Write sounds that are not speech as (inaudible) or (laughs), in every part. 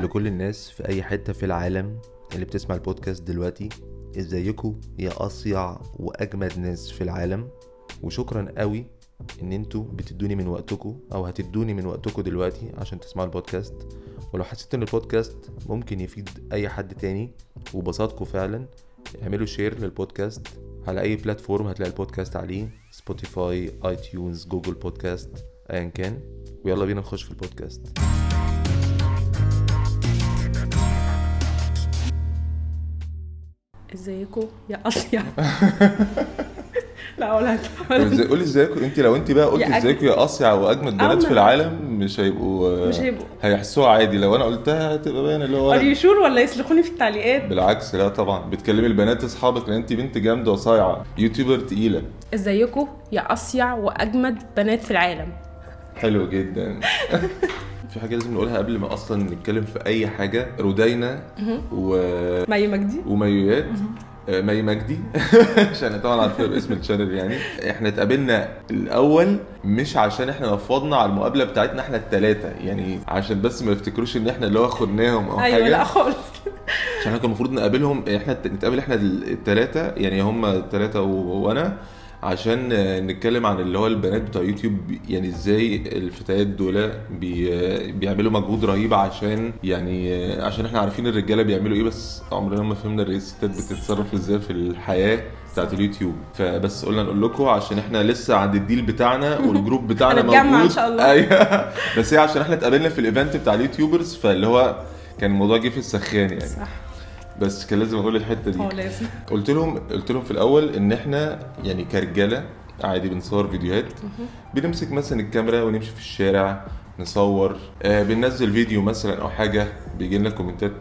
لكل الناس في أي حتة في العالم اللي بتسمع البودكاست دلوقتي ازيكم يا أصيع وأجمد ناس في العالم. وشكرا قوي إن أنتوا بتدوني من وقتكم أو هتدوني من وقتكم دلوقتي عشان تسمعوا البودكاست. ولو حسيت إن البودكاست ممكن يفيد أي حد تاني وبسطكم فعلا اعملوا share للبودكاست. على أي platform هتلاقي البودكاست عليه Spotify iTunes Google Podcast ايا كان. ويلا بينا نخش في البودكاست. إزيكم؟ يا أصيع. (laughs) لا ولا إزاي قولي إزيكم. أنت لو أنت بقى قلت يا أج- إزيكم يا أصيع وأجمد بنات في العالم مش هيبقوا مش هيبقوا. هيحسوها عادي. لو أنا قلتها هتبقى باينة اللي هو are you sure ولا يسلخوني في التعليقات؟ بالعكس. لا طبعا. بتكلمي البنات أصحابك لأن أنت بنت جامدة وصايعة. YouTuber تقيلة. إزيكم؟ يا أصيع وأجمد بنات في العالم. حلو جدا. (laughs) في حاجة لازم نقولها قبل ما أصلا نتكلم في أي حاجة. رودينا و... مي مجدي. ومايوات آه، مي مجدي. (laughs) عشان طبعا عارفين باسم ال channel يعني. إحنا اتقابلنا الأول مش عشان إحنا نفضنا على المقابلة بتاعتنا إحنا الثلاثه يعني عشان بس ما يفتكروش إن إحنا اللي هو خدناهم أو أيوه حاجة. لا خالص. عشان إحنا كان المفروض نقابلهم إحنا نتقابل إحنا الثلاثه يعني هم الثلاثه وأنا. عشان نتكلم عن اللي هو البنات بتوع يوتيوب يعني إزاي الفتيات دول بي بيعملوا مجهود رهيب عشان يعني عشان إحنا عارفين الرجالة بيعملوا إيه بس عمرنا ما فهمنا الستات بتتصرف إزاي في الحياة بتاعت اليوتيوب. فبس قلنا نقول لكم عشان إحنا لسه عند ال deal بتاعنا (laughs) وال group بتاعنا موجود إن شاء الله. أيوه. بس هي عشان إحنا اتقابلنا في ال event بتاع ال YouTubers فاللي هو كان الموضوع جه في السخان يعني. صح. بس كان لازم أقول الحتة دي. هو لازم. قلت لهم قلت لهم في الأول إن إحنا يعني كرجالة عادي بنصور فيديوهات. بنمسك مثلا الكاميرا ونمشي في الشارع نصور. آه بننزل فيديو مثلا أو حاجة بيجي لنا كومنتات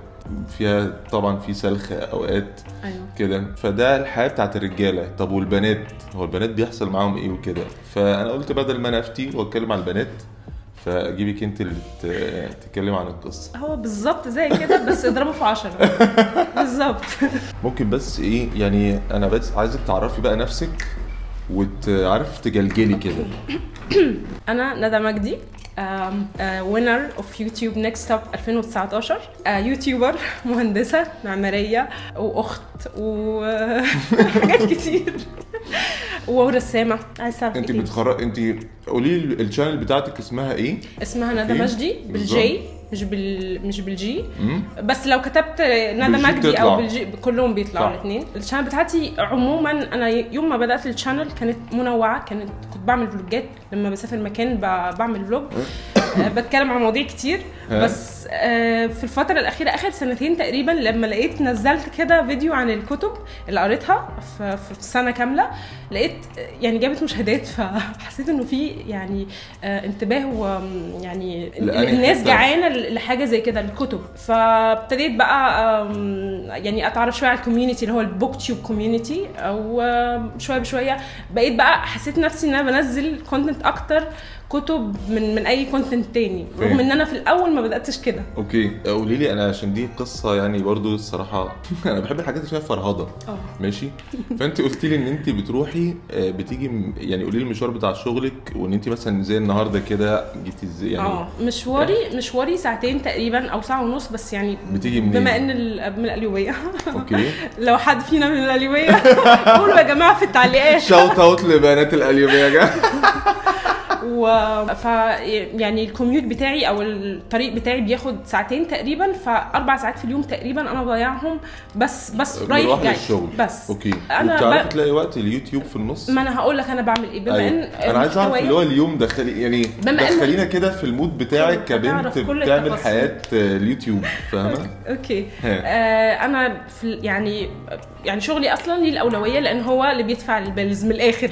فيها طبعا في سلخ أوقات أيوه. كده. فده الحياة بتاعت الرجالة. طب والبنات؟ هو البنات بيحصل معاهم إيه وكده؟ فأنا قلت بدل ما أنا أفتي وأتكلم عن البنات فاجيبك انت اللي تتكلم عن القصة. هو بالظبط زي كده بس اضربه في 10 بالظبط. ممكن بس إيه يعني أنا بس عايزك تعرفي بقى نفسك وتعرف تجلجلي كده. (clears throat) أنا ندى مجدي winner of YouTube NextUp 2019 آه، YouTuber مهندسة معمارية وأخت وحاجات (laughs) كتير. ورسامه عايزه انت إيه؟ بتخرج انت قولي لي ال channel بتاعتك اسمها إيه اسمها ندى؟ مجدي. بال G مش بال مش بال G بس لو كتبت ندى مجدي. أو بال G كلهم بيطلعوا. الاثنين ال channel بتاعتي عموما أنا يوم ما بدأت ال channel كانت منوعة كانت كنت بعمل فلوجات لما بسافر مكان ب- بعمل vlog آه، بتكلم عن مواضيع كتير؟ بس آه، في الفترة الأخيرة آخر سنتين تقريبا لما لقيت نزلت كده فيديو عن الكتب اللي قريتها في في سنة كاملة لقيت يعني جابت مشاهدات (laughs) فحسيت إنه في يعني آه، انتباه ويعني الناس حتة؟ جعانة لحاجة زي كده الكتب فابتديت بقى يعني أتعرف شوية على ال community اللي هو ال BookTube community وشوية بشوية بقيت بقى حسيت نفسي إن أنا بنزل content أكتر كتب من من أي content تاني. رغم إن أنا في الأول ما بدأتش كده. okay. قولي لي أنا عشان دي قصة يعني برضو الصراحة (laughs) أنا بحب الحاجات اللي فيها فرهضة. آه. ماشي؟ فأنت قلت لي إن أنت بتروحي آه، بتيجي يعني قولي لي المشوار بتاع شغلك وإن أنت مثلا زي النهارده كده جيتي إزاي؟ يعني آه. مشواري مشواري ساعتين تقريبا أو ساعة ونص بس يعني بتيجي منين؟ بما إن من القليوبيه okay. (laughs) لو حد فينا من القليوبيه قولوا يا جماعة في التعليقات. shout out لبنات القليوبيه يا (laughs) جماعة و ف يعني ال commute بتاعي أو الطريق بتاعي بياخد ساعتين تقريبا فاربع ساعات في اليوم تقريبا أنا بضيعهم بس بس رايح جاي بس. okay. أنا وبتعرفي ب- تلاقي وقت اليوتيوب في النص؟ ما أنا هقول لك أنا بعمل إيه بما أيوة. إن أنا عايز أعرف اللي هو اليوم دخلي يعني دخلينا كده في ال mood بتاعك كبنت بتعمل. حياة آه، اليوتيوب فاهمة؟ okay. آه أنا في يعني يعني شغلي أصلا ليه الأولوية لأن هو اللي بيدفع ال bills من الآخر.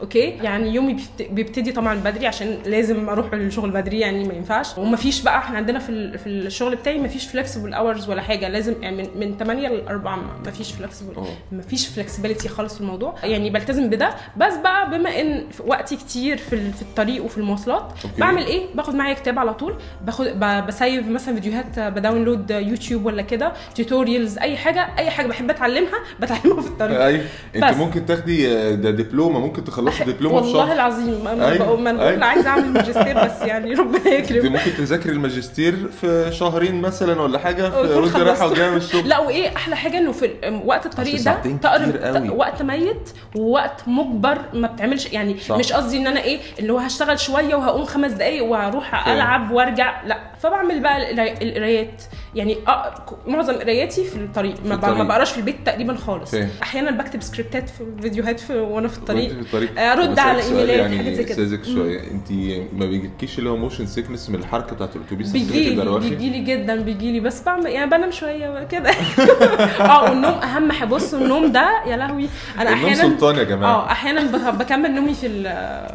okay؟ يعني يومي بيبت- بيبتدي طبعا بدري عشان لازم أروح الشغل بدري يعني ما ينفعش. ومفيش بقى إحنا عندنا في في الشغل بتاعي مفيش flexible hours ولا حاجة. لازم يعني من, من 8 ل 4 مفيش flexible. مفيش flexibility خالص في الموضوع. يعني بلتزم بده. بس بقى بما إن وقتي كتير في في الطريق وفي المواصلات okay. بعمل إيه؟ باخد معايا كتاب على طول. باخد ب save مثلا فيديوهات ب download يوتيوب ولا كده tutorials أي حاجة أي حاجة بحب أتعلمها بتعلمها في الطريق. أيوه أنت. ممكن تاخدي آه، ده دبلومة ممكن تخلصي (laughs) دبلومه في والله شهر العظيم ما ما أيوة، بقول أيوة. عايزه أعمل ماجستير بس يعني (laughs) ربنا يكرم ممكن تذاكري الماجستير في شهرين مثلا ولا حاجة في وانت رايحه خلصت. وجاية من الشغل لا وإيه أحلى حاجة إنه في وقت الطريق ده تقرب قوي. وقت ميت ووقت مجبر ما بتعملش يعني صح. مش قصدي إن أنا إيه اللي هو هشتغل شوية وهقوم خمس دقايق وهروح. ألعب وأرجع لا فبعمل بقى القرا- القرايات يعني أ- معظم قراياتي في الطريق. ما, ب- الطريق. ما بقراش في البيت تقريبا خالص. فاهم. أحيانا بكتب سكريبتات في فيديوهات في وأنا في الطريق. في الطريق. أرد بس على إيميلات يعني حاجات زي كده. شوية. أنت ما بيجيلكيش اللي هو motion sickness من الحركة بتاعت الأتوبيس؟ بيجيلي؟ بيجيلي جدا بيجيلي. بس بعمل يعني بنام شوية كده (laughs) آه والنوم أهم حاجة. بص النوم ده يا لهوي. أنا أحيانا سلطان يا جماعة. آه أحيانا بك- بكمل نومي في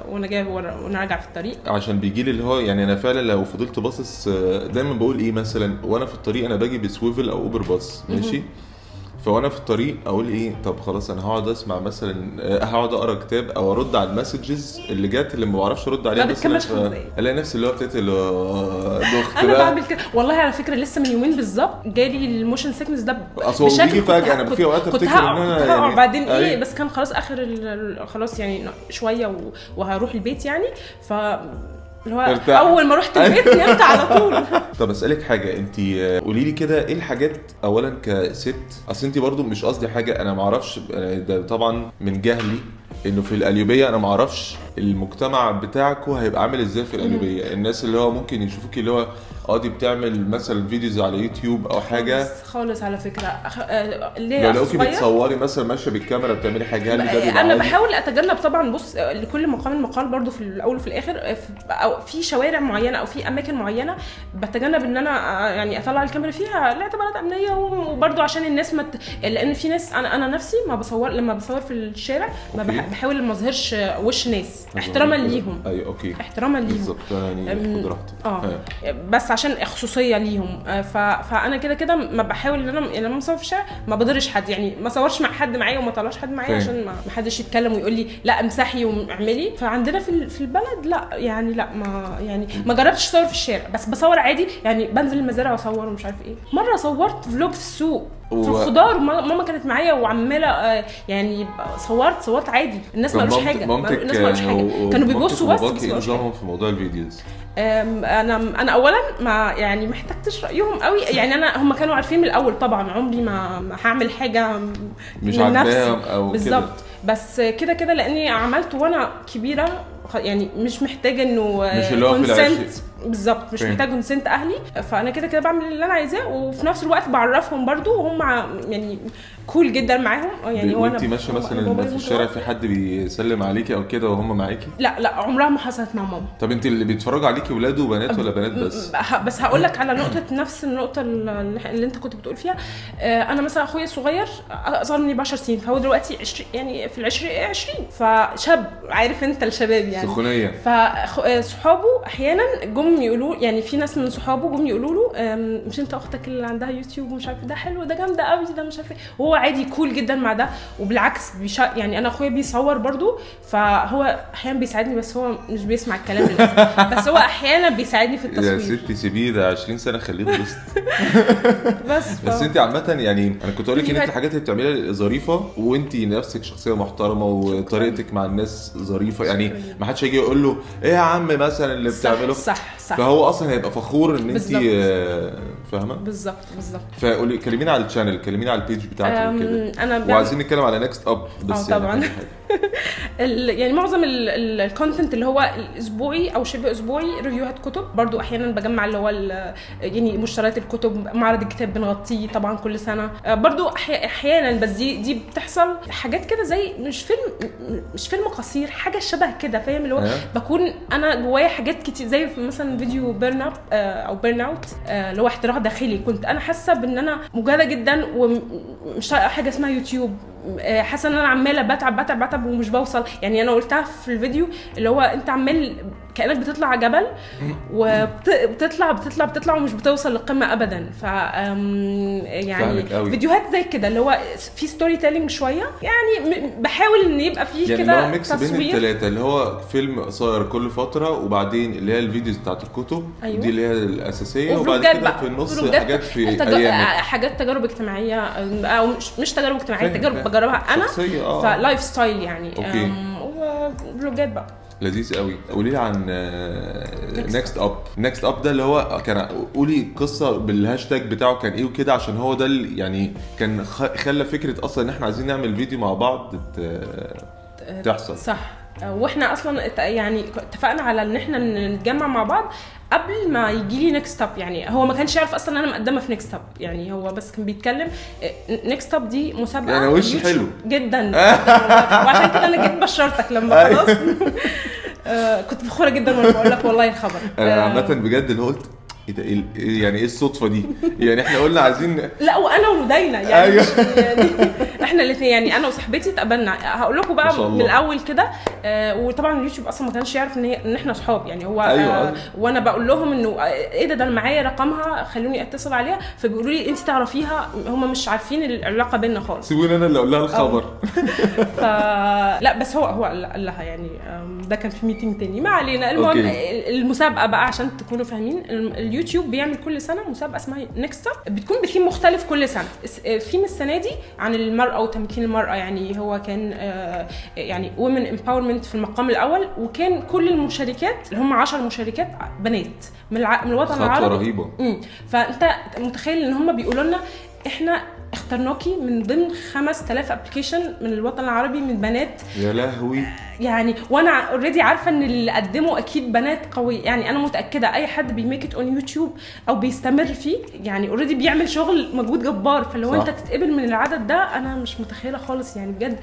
وأنا جاي وأنا راجعه في الطريق. عشان بيجي لي اللي هو يعني أنا فعلا لو فضلت باصص آه، دايما بقول إيه مثلا؟ وأنا في الطريق أنا باجي ب Swvl أو Uber Bus ماشي؟ فوأنا في الطريق أقول إيه طب خلاص أنا هقعد أسمع مثلا آه، هقعد أقرأ كتاب أو أرد على ال messages اللي جت اللي ما بعرفش أرد عليها ما بتكملش. ألاقي نفسي اللي هو ابتديت اللي (laughs) أنا بعمل كده. والله على فكرة لسه من يومين بالظبط جالي ال motion sickness ده بشكل بيجي كنت فجأة، ه- أنا كنت- في هقع- أنا كنت هقع يعني- بعدين إيه أيوة. بس كان خلاص آخر خلاص يعني شوية وهروح البيت يعني. ف اللي هو. أول ما رحت البيت (laughs) نمت على طول طب أسألك حاجة أنت قولي لي كده إيه الحاجات اولا كست أصل أنت برضو مش قصدي حاجة أنا ما أعرفش ده طبعا من جهلي إنه في القليوبيه أنا ما أعرفش المجتمع بتاعكم هيبقى عامل إزاي في القليوبيه الناس اللي هو ممكن يشوفوكي اللي هو آه دي بتعمل مثلا videos على يوتيوب أو حاجة. خالص- خالص على فكرة. أخ... آه، لو ليه لقوكي صغير؟ بتصوري مثلا ماشية بالكاميرا بتعملي حاجة هل ده أنا عادي؟ بحاول أتجنب طبعا بص لكل مقام مقال برضو في الأول وفي الآخر في- أو في شوارع معينة أو في أماكن معينة بتجنب إن أنا يعني أطلع الكاميرا فيها لاعتبارات أمنية وبرضو عشان الناس ما ت... لأن في ناس أنا أنا نفسي ما بصور لما بصور في الشارع ما بحاول ما اظهرش وش ناس احتراما ليهم. أيوه okay. احتراما ليهم. بالظبط. يعني خد راحتك. آه. بس عشان خصوصيه ليهم. ف... فأنا كده كده ما بحاول إن أنا يعني لما بصور في الشارع ما بضرش حد. يعني ما صورش مع حد معايا وما طلعش حد معايا. عشان ما حدش يتكلم ويقول لي لا امسحي واعملي. فعندنا في في البلد لا يعني لا ما يعني ما جربتش أصور في الشارع. بس بصور عادي. يعني بنزل المزارع وأصور ومش عارف إيه. مرة صورت vlog في السوق. و- في الخضار ما- ماما كانت معايا وعمالة آه، يعني صورت صورت عادي الناس ما قالوش حاجة مامتك الناس ما قالوش حاجة و- كانوا بيبصوا بس بس إيه. نظامهم في موضوع ال videos؟ أنا أنا اولا ما يعني ما احتجتش رأيهم قوي يعني أنا هم كانوا عارفين من الأول طبعا عمري ما هعمل حاجة مش من نفسي. عاجباهم أو بالظبط بس كده كده لأني عملت وأنا كبيرة يعني مش محتاجة إنه مش اللي هو في العشق. بالظبط مش. محتاج consent أهلي. فأنا كده كده بعمل اللي أنا عايزاه وفي نفس الوقت بعرفهم برضو وهم يعني كول جدا معاهم. يعني هو أنا ماشية مثلا في الشارع. في حد بيسلم عليكي أو كده وهم معاكي؟ لا لا عمرها ما حصلت مع ماما. طب انت اللي بيتفرجوا عليكي ولاد وبنات ولا بنات بس؟ بس هقول لك على نقطة نفس النقطة اللي أنت كنت بتقول فيها. آه، أنا مثلا أخويا الصغير أصغر مني ب 10 سنين فهو دلوقتي 20 يعني في العشرين 20 فشاب عارف أنت الشباب يعني. سخونية. فصحابه أحيانا جم يقولوا يعني في ناس من صحابه جم يقولوا له مش انت أختك اللي عندها يوتيوب ومش عارف ده حلو ده جامدة قوي ده مش عارف إيه. وهو عادي كول جدا مع ده. وبالعكس بيشا يعني أنا أخويا بيصور برضو فهو أحيانا بيساعدني بس هو مش بيسمع الكلام للأسف. (laughs) بس هو أحيانا بيساعدني في يا التصوير. ستي سيبيه ده 20 سنة خليه يتبسط (laughs) بس ف... بس انت عامة يعني أنا كنت أقول لك إن انت. الحاجات اللي بتعمليها ظريفة وانت نفسك شخصية محترمة وطريقتك مع الناس ظريفة. يعني. ما حدش هيجي يقول له إيه يا عم مثلا اللي بتعمله؟ صح. صح. فهو أصلا هيبقى فخور إن انت فاهمة؟ بالظبط بالظبط فقولي كلمينا على ال channel كلمينا على ال page بتاعتك وكده. أنا وعايزين نتكلم على NextUp بس آه يعني طبعاً. (laughs) ال- يعني معظم ال content اللي هو الأسبوعي أو شبه أسبوعي review هات كتب برضو أحيانا بجمع اللي هو ال- يعني مشتريات الكتب معرض الكتاب بنغطيه طبعا كل سنة. آه، برضو أحي- أحيانا بس دي دي بتحصل حاجات كده زي مش فيلم مش فيلم قصير حاجة شبه كده فاهم؟ اللي هو آه. بكون أنا جوايا حاجات كتير زي مثلا فيديو burn up أو burn out اللي هو احتراق داخلي. كنت أنا حاسة بإن أنا مجهدة جدا ومش طايقه حاجة اسمها يوتيوب. حاسة إن أنا عمالة بتعب بتعب بتعب ومش بوصل. يعني أنا قلتها في الفيديو اللي هو أنت عمال كأنك بتطلع جبل وبتطلع بتطلع بتطلع ومش بتوصل للقمة ابدا ف يعني. فيديوهات زي كده اللي هو في storytelling شوية يعني بحاول إن يبقى فيه يعني كده mix بين الثلاثه اللي هو فيلم قصير كل فترة وبعدين اللي هي ال videos بتاعت الكتب أيوة. دي اللي هي الأساسية وبعد كده في النص حاجات في تج- أيامك حاجات تجارب اجتماعية أو مش مش تجارب اجتماعية تجارب. بجربها أنا شخصية، آه. فلايف ستايل يعني okay. و vlog ات بقى لذيذ قوي. قولي لي عن NextUp NextUp ده اللي هو كان قولي قصة بالهاشتاج بتاعه كان إيه وكده عشان هو ده اللي يعني كان خلى فكرة أصلا إن إحنا عايزين نعمل فيديو مع بعض تحصل. صح. وإحنا أصلا يعني اتفقنا على ان إحنا نتجمع مع بعض قبل ما يجي لي NextUp يعني هو ما كانش يعرف أصلا إن أنا مقدمة في NextUp يعني هو بس كان بيتكلم NextUp دي مسابقة يعني وش يوتيوب حلو. جدا (laughs) وعشان كده أنا جيت بشرتك لما أيوة. خلاص (laughs) آه، كنت فخورة جدا وأنا بقول لك والله الخبر أنا آه، عامة بجد اللي قلت إيه ده إيه- إيه- يعني إيه الصدفة دي يعني إحنا قلنا عايزين لا وأنا ولدينا يعني أيوة. إحنا الاثنين يعني أنا وصاحبتي اتقابلنا. هقول لكم بقى. من الأول كده آه وطبعا اليوتيوب أصلا ما كانش يعرف إن هي إن إحنا أصحاب يعني هو أيوة. آه وأنا بقول لهم إنه آه، إيه ده ده أنا معايا رقمها خلوني أتصل عليها. فبيقولوا لي أنت تعرفيها؟ هم مش عارفين العلاقة بيننا خالص. سيبوني أنا اللي أقول لها الخبر. ف لا بس هو هو قال لها يعني ده كان في meeting تاني. ما علينا. المهم. المسابقة بقى عشان تكونوا فاهمين ال- اليوتيوب بيعمل كل سنة مسابقة اسمها Next بتكون بثيم مختلف كل سنة. الثيم السنة دي عن المرأة وتمكين المرأة يعني هو كان آه، يعني women empowerment في المقام الأول وكان كل المشاركات اللي هم 10 مشاركات بنات. من الع- من الوطن خطوة العربي. رهيبة. امم فأنت متخيل إن هم بيقولوا لنا إحنا اخترناكي من ضمن 5000 application من الوطن العربي من بنات. يا لهوي. يعني وأنا already عارفة إن اللي قدموا أكيد بنات قويه يعني أنا متأكدة أي حد بي make it on YouTube أو بيستمر فيه يعني already بيعمل شغل مجهود جبار. فلو صح. أنت تتقبل من العدد ده أنا مش متخيلة خالص. يعني بجد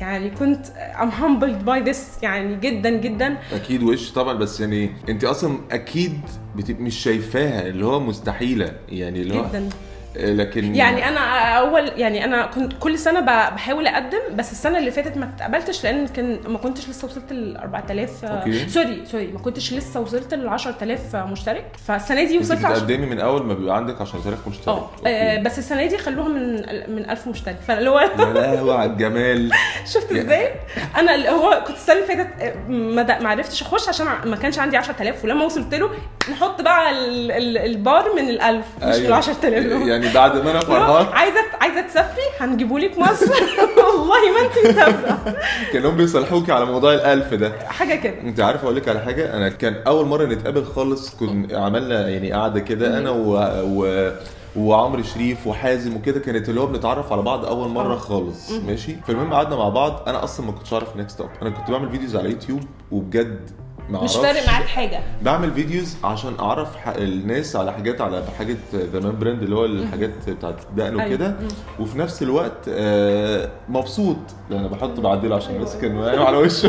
يعني كنت I'm humbled by this يعني جدا جدا. أكيد وش طبعا بس يعني أنت أصلا أكيد بتبقي مش شايفاها اللي هو مستحيلة. يعني اللي هو جدا. لكن يعني أنا أول يعني أنا كنت كل سنة بحاول أقدم بس السنة اللي فاتت ما اتقبلتش لأن كان ما كنتش لسه وصلت ل 4000 okay. sorry sorry ما كنتش لسه وصلت ل 10000 مشترك فالسنة دي وصلت. بتقدمي من أول ما بيبقى عندك 10000 مشترك آه okay. آه، بس السنة دي خلوها من من 1000 مشترك فاللي هو يا لهوي على الجمال (laughs) شفت إزاي أنا اللي هو كنت السنة اللي فاتت آه، ما عرفتش أخش عشان ما كانش عندي 10000 ولما وصلت له نحط بقى ال- ال- البار من ال 1000 مش من أيوة. 10000 يعني بعد ما أنا فرحان. عايزة عايزة تسافري؟ هنجيبوا لك مصر. (laughs) والله ما انت مسافرة. كأنهم بيصالحوكي على موضوع الألف ده. حاجة كده. انت عارف أقول لك على حاجة؟ أنا كان أول مرة نتقابل خالص كنا عملنا يعني قعدة كده أنا و... و... وعمرو شريف وحازم وكده كانت اللي هو بنتعرف على بعض أول مرة آه. خالص ماشي؟ فالمهم قعدنا مع بعض. أنا أصلا ما كنتش أعرف NextUp أنا كنت بعمل videos على يوتيوب وبجد ما مش فارق معاك حاجة. بعمل فيديوز عشان أعرف الناس على حاجات على حاجة زمان براند اللي هو الحاجات بتاعت الدقن أيوة. وكده. وفي نفس الوقت آه، مبسوط. لأن بحط بعدله عشان بس كان نايم على وشه.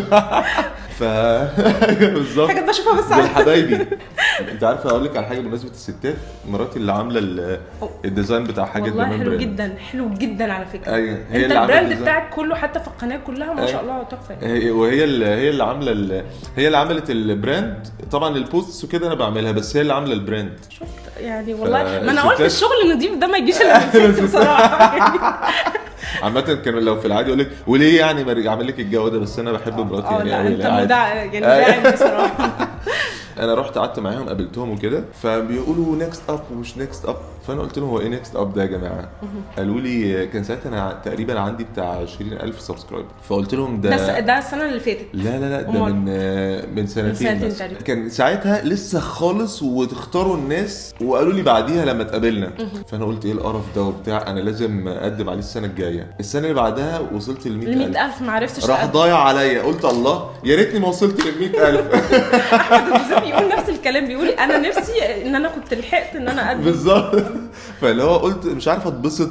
(laughs) ف (laughs) بالظبط. حاجات بشوفها بس على حبايبي (laughs) انت عارفه أقول لك على حاجة بمناسبة الستات؟ مراتي اللي عاملة ال- الديزاين بتاع حاجة والله حلو براند جدا حلو جدا على فكرة. أيوه هي انت البراند. بتاعك كله حتى في القناة كلها ما شاء الله تحفة. هي وهي اللي هي اللي عاملة هي اللي عملت ال brand. طبعا ال posts وكده أنا بعملها بس هي اللي عاملة ال brand. شفت؟ يعني والله ما أنا قلت الشغل النضيف ده ما يجيش إلا بصراحة. (laughs) (laughs) عامة كانوا لو في العادي يقول لك وليه يعني ما اعمل لك الجو ده بس أنا بحب مراتي آه يعني لا قوي أنت. مدع يعني أيوة. بصراحة. (laughs) أنا رحت قعدت معاهم قابلتهم وكده. فبيقولوا NextUp ومش NextUp فأنا قلت لهم هو إيه NextUp ده يا جماعة؟ قالوا لي كان ساعتها أنا تقريبا عندي بتاع 20000 subscriber فقلت لهم ده ده ده السنة اللي فاتت. لا لا لا ده؟ من من سنتين, سنتين بس. تقريبا. كان ساعتها لسه خالص وتختاروا الناس وقالوا لي بعديها لما اتقابلنا. فأنا قلت إيه القرف ده وبتاع أنا لازم أقدم عليه السنة الجاية. السنة اللي بعدها وصلت ل ال 100000 100000 ما عرفتش راح. ضايع عليا. قلت الله يا ريتني ما وصلت لل 100000 (laughs) أحمد الجوزيف بيقول نفس الكلام بيقول أنا نفسي إن أنا كنت لحقت إن أنا اقدم بالظبط. (laughs) فاللي هو قلت مش عارف أتبسط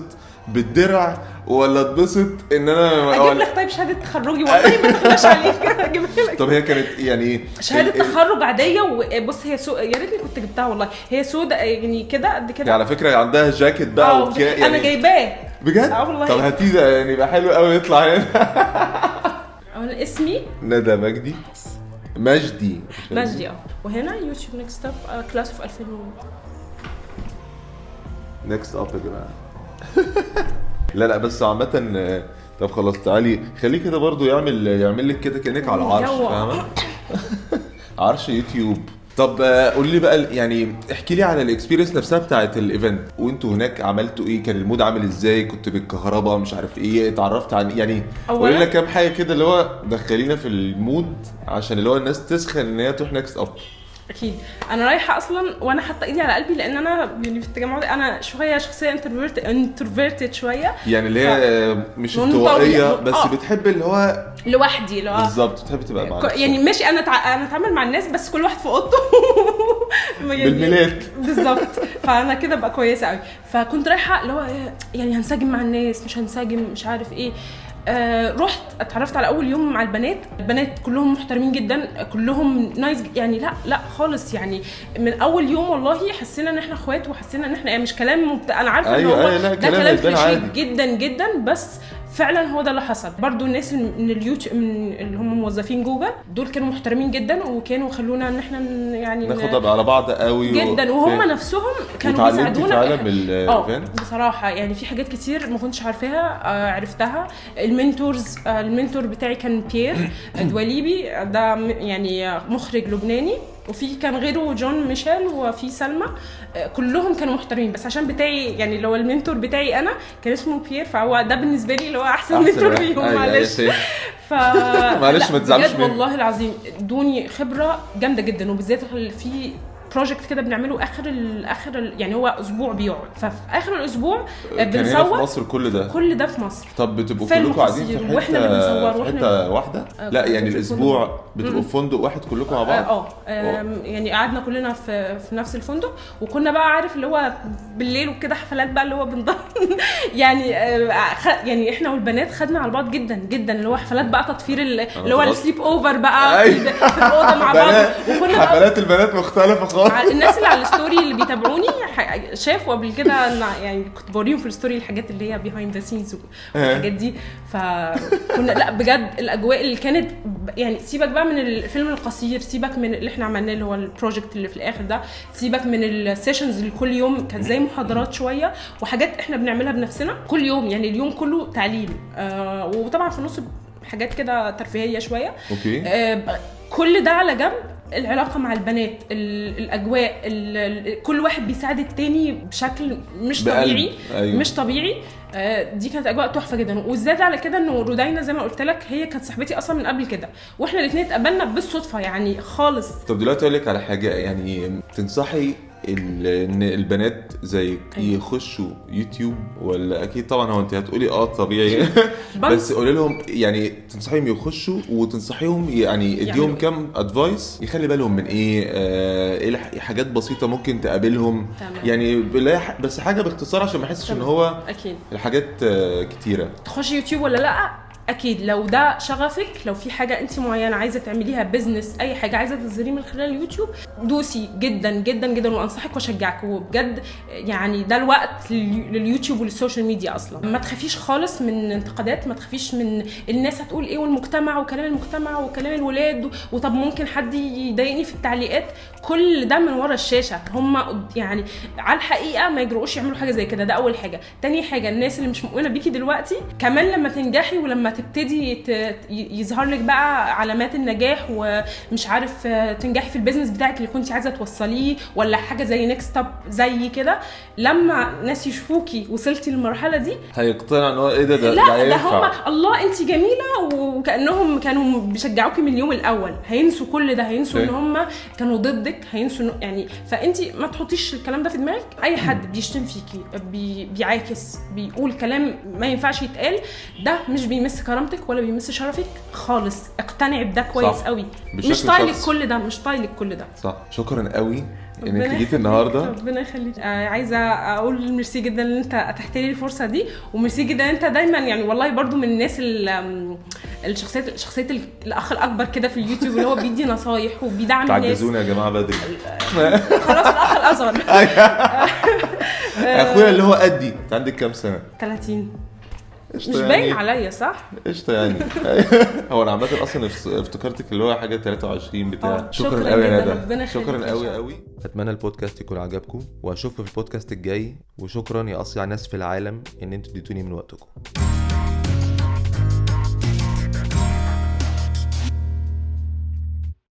بالدرع ولا أتبسط إن أنا أجيب لك طيب شهادة تخرجي والله ما تخلاش عليك. (laughs) أجيب لك. طب هي كانت يعني شهادة ال- ال- تخرج عادية وبص هي سو... يا ريتني كنت جبتها والله. هي سودة يعني كده قد يعني كده على فكرة عندها جاكيت بقى وكده أنا يعني جايباه. بجد؟ آه والله. طب هاتيه يعني يبقى حلو قوي يطلع هنا. (laughs) أنا اسمي؟ ندى مجدي. مجدي. مجدي آه. وهنا يوتيوب NextUp class of 2000 NextUp يا جماعة. (laughs) لا لا بس عامة آه، طب خلاص تعالي خليه كده برضو يعمل يعمل لك كده كانك على العرش. فاهمة؟ (laughs) عرش يوتيوب. طب آه، قولي لي بقى يعني احكي لي على ال experience نفسها بتاعت ال event وانتوا هناك عملتوا إيه؟ كان ال mood عامل إزاي؟ كنت بالكهرباء مش عارف إيه اتعرفت عن يعني قولي لنا كام حاجة كده اللي هو دخلينا في ال mood عشان اللي هو الناس تسخن إن هي تروح NextUp أكيد أنا رايحة أصلا وأنا حاطة إيدي على قلبي لأن أنا يعني في التجمع ده أنا شوية شخصيه introvert introverted شوية يعني اللي هي آه، مش. انطوائية بس آه. بتحب اللي هو لوحدي اللي هو بالظبط بتحب تبقى مع ك-. يعني ماشي أنا تع... أنا أتعامل مع الناس بس كل واحد في أوضته (laughs) يعني بالميلاد. بالظبط فأنا كده بقى كويسة قوي فكنت رايحة اللي هو إيه، يعني هنسجم مع الناس مش هنسجم مش عارف إيه آه رحت اتعرفت على اول يوم مع البنات البنات كلهم محترمين جدا كلهم nice يعني لا لا خالص يعني من اول يوم والله حسينا ان إحنا اخوات وحسينا ان إحنا يعني مش كلام مبت... أنا عارفة أيوة، ان هو أيوة، ده كلام كليشيه. جدا جدا بس فعلا هو ده اللي حصل. برضو الناس من اليوتيوب من اللي هم موظفين جوجل دول كانوا محترمين جدا وكانوا خلونا إن إحنا يعني ناخد على بعض قوي جدا. وهم نفسهم كانوا بيساعدونا فعلا بال event آه بصراحة يعني في حاجات كتير ما كنتش عارفاها آه عرفتها. ال mentors آه ال mentor بتاعي كان بيير (clears throat) دواليبي ده يعني مخرج لبناني. وفي كان غيره جون ميشيل وفي سلمى آه كلهم كانوا محترمين بس عشان بتاعي يعني اللي هو ال mentor بتاعي أنا كان اسمه بيير فهو ده بالنسبة لي اللي هو أحسن, أحسن mentor. فيهم أيوة، أيوة، معلش. (laughs) ف (laughs) معلش ما تزعلش. والله العظيم ادوني خبرة جامدة جدا وبالذات في project كده بنعمله آخر ال آخر ال يعني هو أسبوع بيقعد. ففي آخر الأسبوع آه، هنا في بنصور مصر كل ده. كل ده في مصر. طب بتبقوا كلكم قاعدين في حتة وإحنا اللي بنصور، في حتة واحدة؟ آه، لا يعني الأسبوع. بتبقوا في فندق واحد كلكم مع بعض؟ آه آه، يعني قعدنا كلنا في في نفس الفندق. وكنا بقى عارف اللي هو بالليل وكده حفلات بقى اللي هو بنضل (laughs) يعني يعني إحنا والبنات خدنا على بعض جدا جدا. اللي هو حفلات بقى تطفير ال- اللي هو. ال sleepover بقى أيوة. في الأوضة مع بعض. (laughs) وكنا حفلات البنات مختلفة خالص. ع- الناس اللي على ال story اللي بيتابعوني شافوا قبل كده يعني كنت بوريهم في ال story الحاجات اللي هي behind the scenes والحاجات دي. فكنا لا بجد الأجواء اللي كانت يعني سيبك بقى من الفيلم القصير سيبك من اللي إحنا عملناه اللي هو ال project اللي في الآخر ده سيبك من ال sessions اللي كل يوم كانت زي محاضرات شوية وحاجات إحنا بنعملها بنفسنا كل يوم يعني اليوم كله تعليم. آه وطبعا في النص حاجات كده ترفيهية شوية. okay. آه، كل ده على جنب العلاقة مع البنات ال- الأجواء ال- ال- كل واحد بيساعد التاني بشكل مش بقلب. طبيعي أيوة. مش طبيعي آه، دي كانت أجواء تحفة جدا والزياده على كده إنه رودينا زي ما قلت لك هي كانت صاحبتي أصلا من قبل كده وإحنا الاثنين اتقابلنا بالصدفة يعني خالص طب دلوقتي أقول لك على حاجة يعني تنصحي إن البنات زيك أيوة. يخشوا يوتيوب ولا أكيد طبعا هو انت هتقولي آه طبيعي (laughs) (laughs) بس قولي لهم يعني تنصحيهم يخشوا وتنصحيهم يعني اديهم؟ كام ادفايس يخلي بالهم من إيه آه إيه حاجات بسيطة ممكن تقابلهم تمام. يعني بس حاجة باختصار عشان ما يحسش إن. هو أكيد الحاجات آه كتيرة تخشي يوتيوب ولا لأ أكيد لو ده شغفك لو في حاجة أنت معينة عايزة تعمليها business أي حاجة عايزة تظهريه من خلال اليوتيوب دوسي جدا جدا جدا وأنصحك وأشجعك. وبجد يعني ده الوقت لل- لليوتيوب ولل social media أصلا. ما تخافيش خالص من انتقادات ما تخافيش من الناس هتقول إيه والمجتمع وكلام المجتمع وكلام الولاد وطب ممكن حد يضايقني في التعليقات؟ كل ده من ورا الشاشة. هم يعني على الحقيقة ما يجرؤوش يعملوا حاجة زي كده. ده أول حاجة. تاني حاجة الناس اللي مش مؤمنة بيكي دلوقتي كمان لما تنجحي ولما تبتدي يظهر لك بقى علامات النجاح ومش عارف آه، تنجحي في ال business بتاعك اللي كنت عايزة توصليه ولا حاجة زي NextUp زي كده لما ناس يشوفوكي وصلتي للمرحلة دي هيقتنع إن هو إيه ده ده, لا ده. هم الله انت جميلة وكأنهم كانوا بيشجعوكي من اليوم الأول هينسوا كل ده هينسوا إن. هم كانوا ضدك هينسوا يعني فأنت ما تحطيش الكلام ده في دماغك أي حد بيشتم فيكي بي بيعاكس بيقول كلام ما ينفعش يتقال ده مش بيمس كرامتك ولا بيمس شرفك؟ خالص. اقتنعي بده كويس صح. قوي مش طايلك. كل ده مش طايلك كل ده. صح. شكرا قوي إنك جيتي النهارده. ربنا يخليك. آه عايزة أقول ميرسي جدا إن أنت اتحت لي الفرصة دي وميرسي جدا إن أنت دايما يعني والله برضو من الناس الشخصيات شخصية ال- الأخ الأكبر كده في اليوتيوب اللي هو بيدي نصايح وبيدعم الناس. تعجزونا يا جماعة بدري. (laughs) خلاص الأخ الأصغر. (laughs) أخويا اللي هو قدي انت عندك كام سنة؟ 30 قشطة مش يعني. باين عليا صح؟ قشطة يعني. (laughs) هو أنا عامة أصلا اف- افتكرتك اللي هو حاجة 23 بتاع. آه، شكراً شكرا قوي يا ندى ربنا شكرا قوي. قوي أتمنى البودكاست يكون عجبكم وأشوفكم في البودكاست الجاي. وشكرا يا اصيع ناس في العالم إن أنتوا اديتوني من وقتكم.